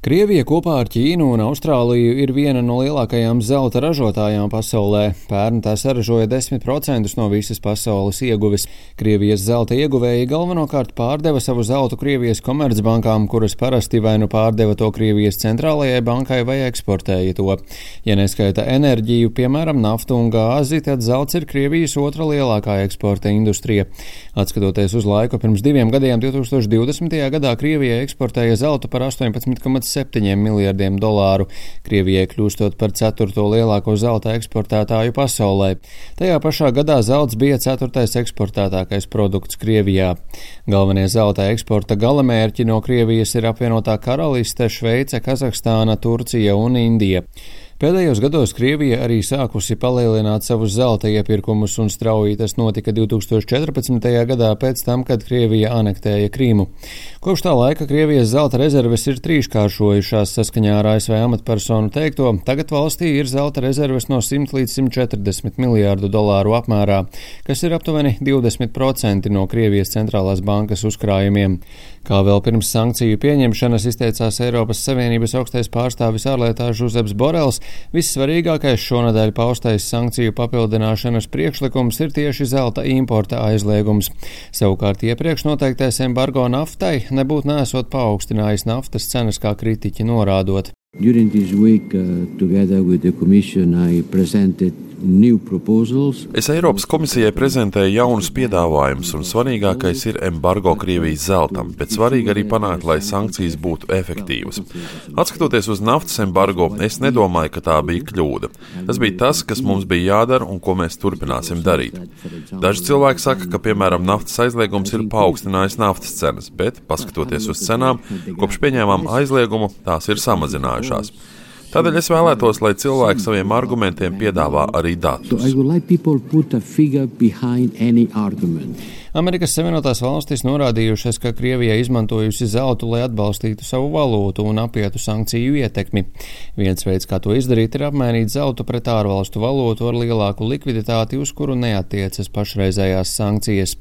Krievija kopā ar Ķīnu un Austrāliju ir viena no lielākajām zelta ražotājām pasaulē. Pērn tā saražoja 10% no visas pasaules ieguves. Krievijas zelta ieguvēji galvenokārt pārdeva savu zeltu Krievijas komercbankām, kuras parasti vai nu pārdeva to Krievijas centrālajai bankai vai eksportēja to. Ja neskaita enerģiju, piemēram, naftu un gāzi, tad zelts ir Krievijas otra lielākā eksporta industrija. Atskatoties uz laiku pirms diviem gadiem, 2020. gadā Krievija eksportēja zeltu par 18,5 7 miljardiem dolāru, Krievijai kļūstot par ceturto lielāko zelta eksportētāju pasaulē. Tajā pašā gadā zelts bija ceturtais eksportētākais produkts Krievijā. Galvenie zelta eksporta galamērķi no Krievijas ir apvienotā karaliste, Šveice, Kazahstāna, Turcija un Indija. Pēdējos gados Krievija arī sākusi palielināt savus zelta iepirkumus, un strauji tas notika 2014. gadā pēc tam, kad Krievija anektēja Krīmu. Kopš tā laika Krievijas zelta rezerves ir trīskāršojušās saskaņā ar ASV amatpersonu teikto. Tagad valstī ir zelta rezerves no 100 līdz 140 miljārdu dolāru apmērā, kas ir aptuveni 20% no Krievijas centrālās bankas uzkrājumiem. Kā vēl pirms sankciju pieņemšanas izteicās Eiropas Savienības augstais pārstāvis ārlietā Žuzeps Borels, Vissvarīgākais šonadēļ paustais sankciju papildināšanas priekšlikums ir tieši zelta importa aizliegums. Savukārt iepriekš noteiktais embargo naftai nebūtu nesot paaugstinājis naftas cenas, kā kritiķi norādot. During this week, uh, together with the Commission, I presented Es Eiropas komisijai prezentēju jaunus piedāvājumus, un svarīgākais ir embargo Krievijas zeltam, bet svarīgi arī panākt, lai sankcijas būtu efektīvas. Atskatoties uz naftas embargo, es nedomāju, ka tā bija kļūda. Tas bija tas, kas mums bija jādara un ko mēs turpināsim darīt. Daži cilvēki saka, ka, piemēram, naftas aizliegums ir paaugstinājis naftas cenas, bet, paskatoties uz cenām, kopš pieņēmām aizliegumu, tās ir samazinājušās. Tādēļ es vēlētos, lai cilvēki saviem argumentiem piedāvā arī datus. Amerikas Savienotās valstis norādījušas, ka Krievija izmantojusi zeltu, lai atbalstītu savu valūtu un apietu sankciju ietekmi. Viens veids, kā to izdarīt, ir apmainīt zeltu pret ārvalstu valūtu ar lielāku likviditāti, uz kuru neatiecas pašreizējās sankcijas.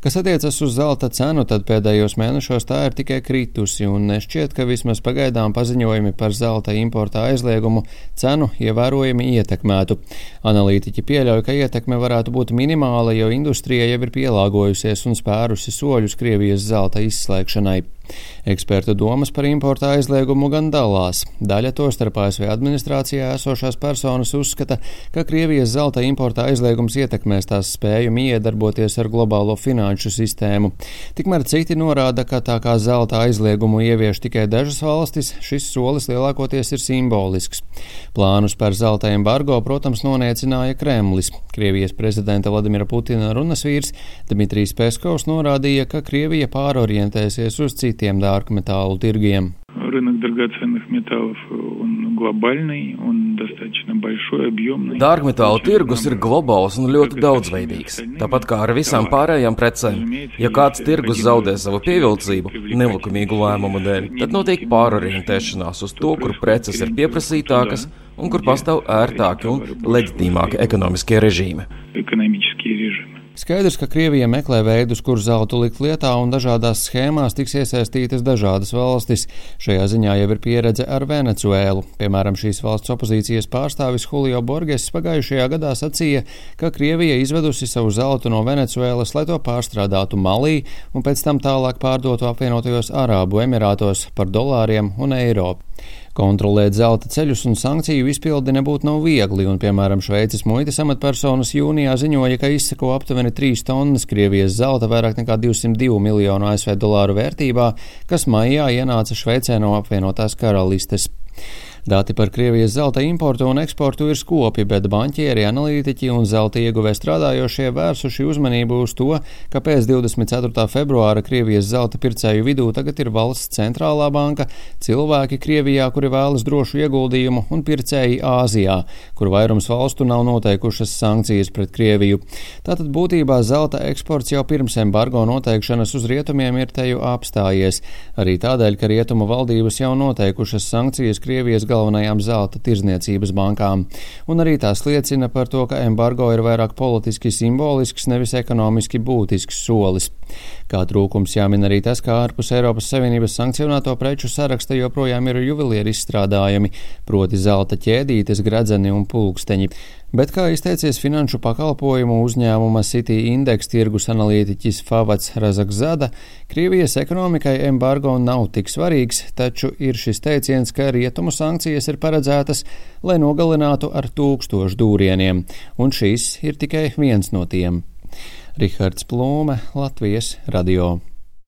Kas attiecas uz zelta cenu, tad pēdējos mēnešos tā ir tikai kritusi, un nešķiet, ka vismaz pagaidām paziņojumi par zelta importa aizliegumu cenu ievērojami ietekmētu. Analītiķi pieļauj, ka ietekme varētu būt minimāla, jo industrija jau ir pielāgojusies un spērusi soļus Krievijas zelta izslēgšanai. Ekspertu domas par importa aizliegumu gan dalās. Daļa to starp ASV administrācijā esošās personas uzskata, ka Krievijas zelta importa aizliegums ietekmēs tās spēju iedarboties ar globālo finanšu sistēmu. Tikmēr citi norāda, ka tā kā zelta aizliegumu ievieš tikai dažas valstis, šis solis lielākoties ir simbolisks. Plānus par zelta embargo, protams, noniecināja Kremlis. Krievijas prezidenta Vladimira Putina runas vīrs Dmitrijs Peskovs norādīja, ka Krievija pārorientēsies uz citiem dārgmetālu tirgiem. Рынок драгоценных металлов он глобальный, он достаточно большой, объемный. Dārgmetālu tirgus ir globāls un ļoti daudzveidīgs. Tāpat kā ar visām pārējām precēm, ja kāds tirgus zaudē savu pievilcību nelikumīgu lēmumu dēļ, tad notiek pārorientēšanās uz to, kur preces ir pieprasītākas un kur pastāv ērtāki un leģitīmāki ekonomiskie režīmi. Skaidrs, ka Krievija meklē veidus, kur zeltu likt lietā, un dažādās schēmās tiks iesaistītas dažādas valstis. Šajā ziņā jau ir pieredze ar Venecuēlu. Piemēram, šīs valsts opozīcijas pārstāvis Julio Borges pagājušajā gadā sacīja, ka Krievija izvedusi savu zeltu no Venecuēlas, lai to pārstrādātu Malī un pēc tam tālāk pārdotu apvienotajos Arābu Emirātos par dolāriem un eiro. Kontrolēt zelta ceļus un sankciju izpildi nebūtu nav viegli, un, piemēram, Šveices muitas amatpersonas jūnijā ziņoja, ka izsako aptuveni 3 tonnas Krievijas zelta vairāk nekā 202 miljonu ASV dolāru vērtībā, kas maijā ienāca Šveicē no apvienotās karalistes. Dati par Krievijas zelta importu un eksportu ir skopi, bet banķieri, analītiķi un zelta ieguvē strādājošie vērsuši uzmanību uz to, ka pēc 24. februāra Krievijas zelta pircēju vidū tagad ir valsts centrālā banka, cilvēki Krievijā, kuri vēlas drošu ieguldījumu, un pircēji Āzijā, kur vairums valstu nav noteikušas sankcijas pret Krieviju. Tātad būtībā zelta eksports jau pirms embargo noteikšanas uz rietumiem ir teju apstājies, arī tādēļ, ka rietumu valdības jau noteikušas sankcijas Krievijas galvenajā galvenajām zelta tirzniecības bankām. Un arī tās liecina par to, ka embargo ir vairāk politiski simbolisks, nevis ekonomiski būtisks solis. Kā trūkums jāmin arī tas, ka ārpus Eiropas Savienības sankcionēto preču saraksta joprojām ir juvelieru izstrādājumi, proti zelta ķēdītes, gradzeni un pulksteņi. Bet, kā izteicies finanšu pakalpojumu uzņēmuma City Index tirgus analītiķis Favats Razakzada, Krievijas ekonomikai embargo nav tik svarīgs, taču ir šis teiciens, ka rietumu sankcijas ir paredzētas, lai nogalinātu ar tūkstošu dūrieniem, un šis ir tikai viens no tiem. Rihards Plūme, Latvijas radio.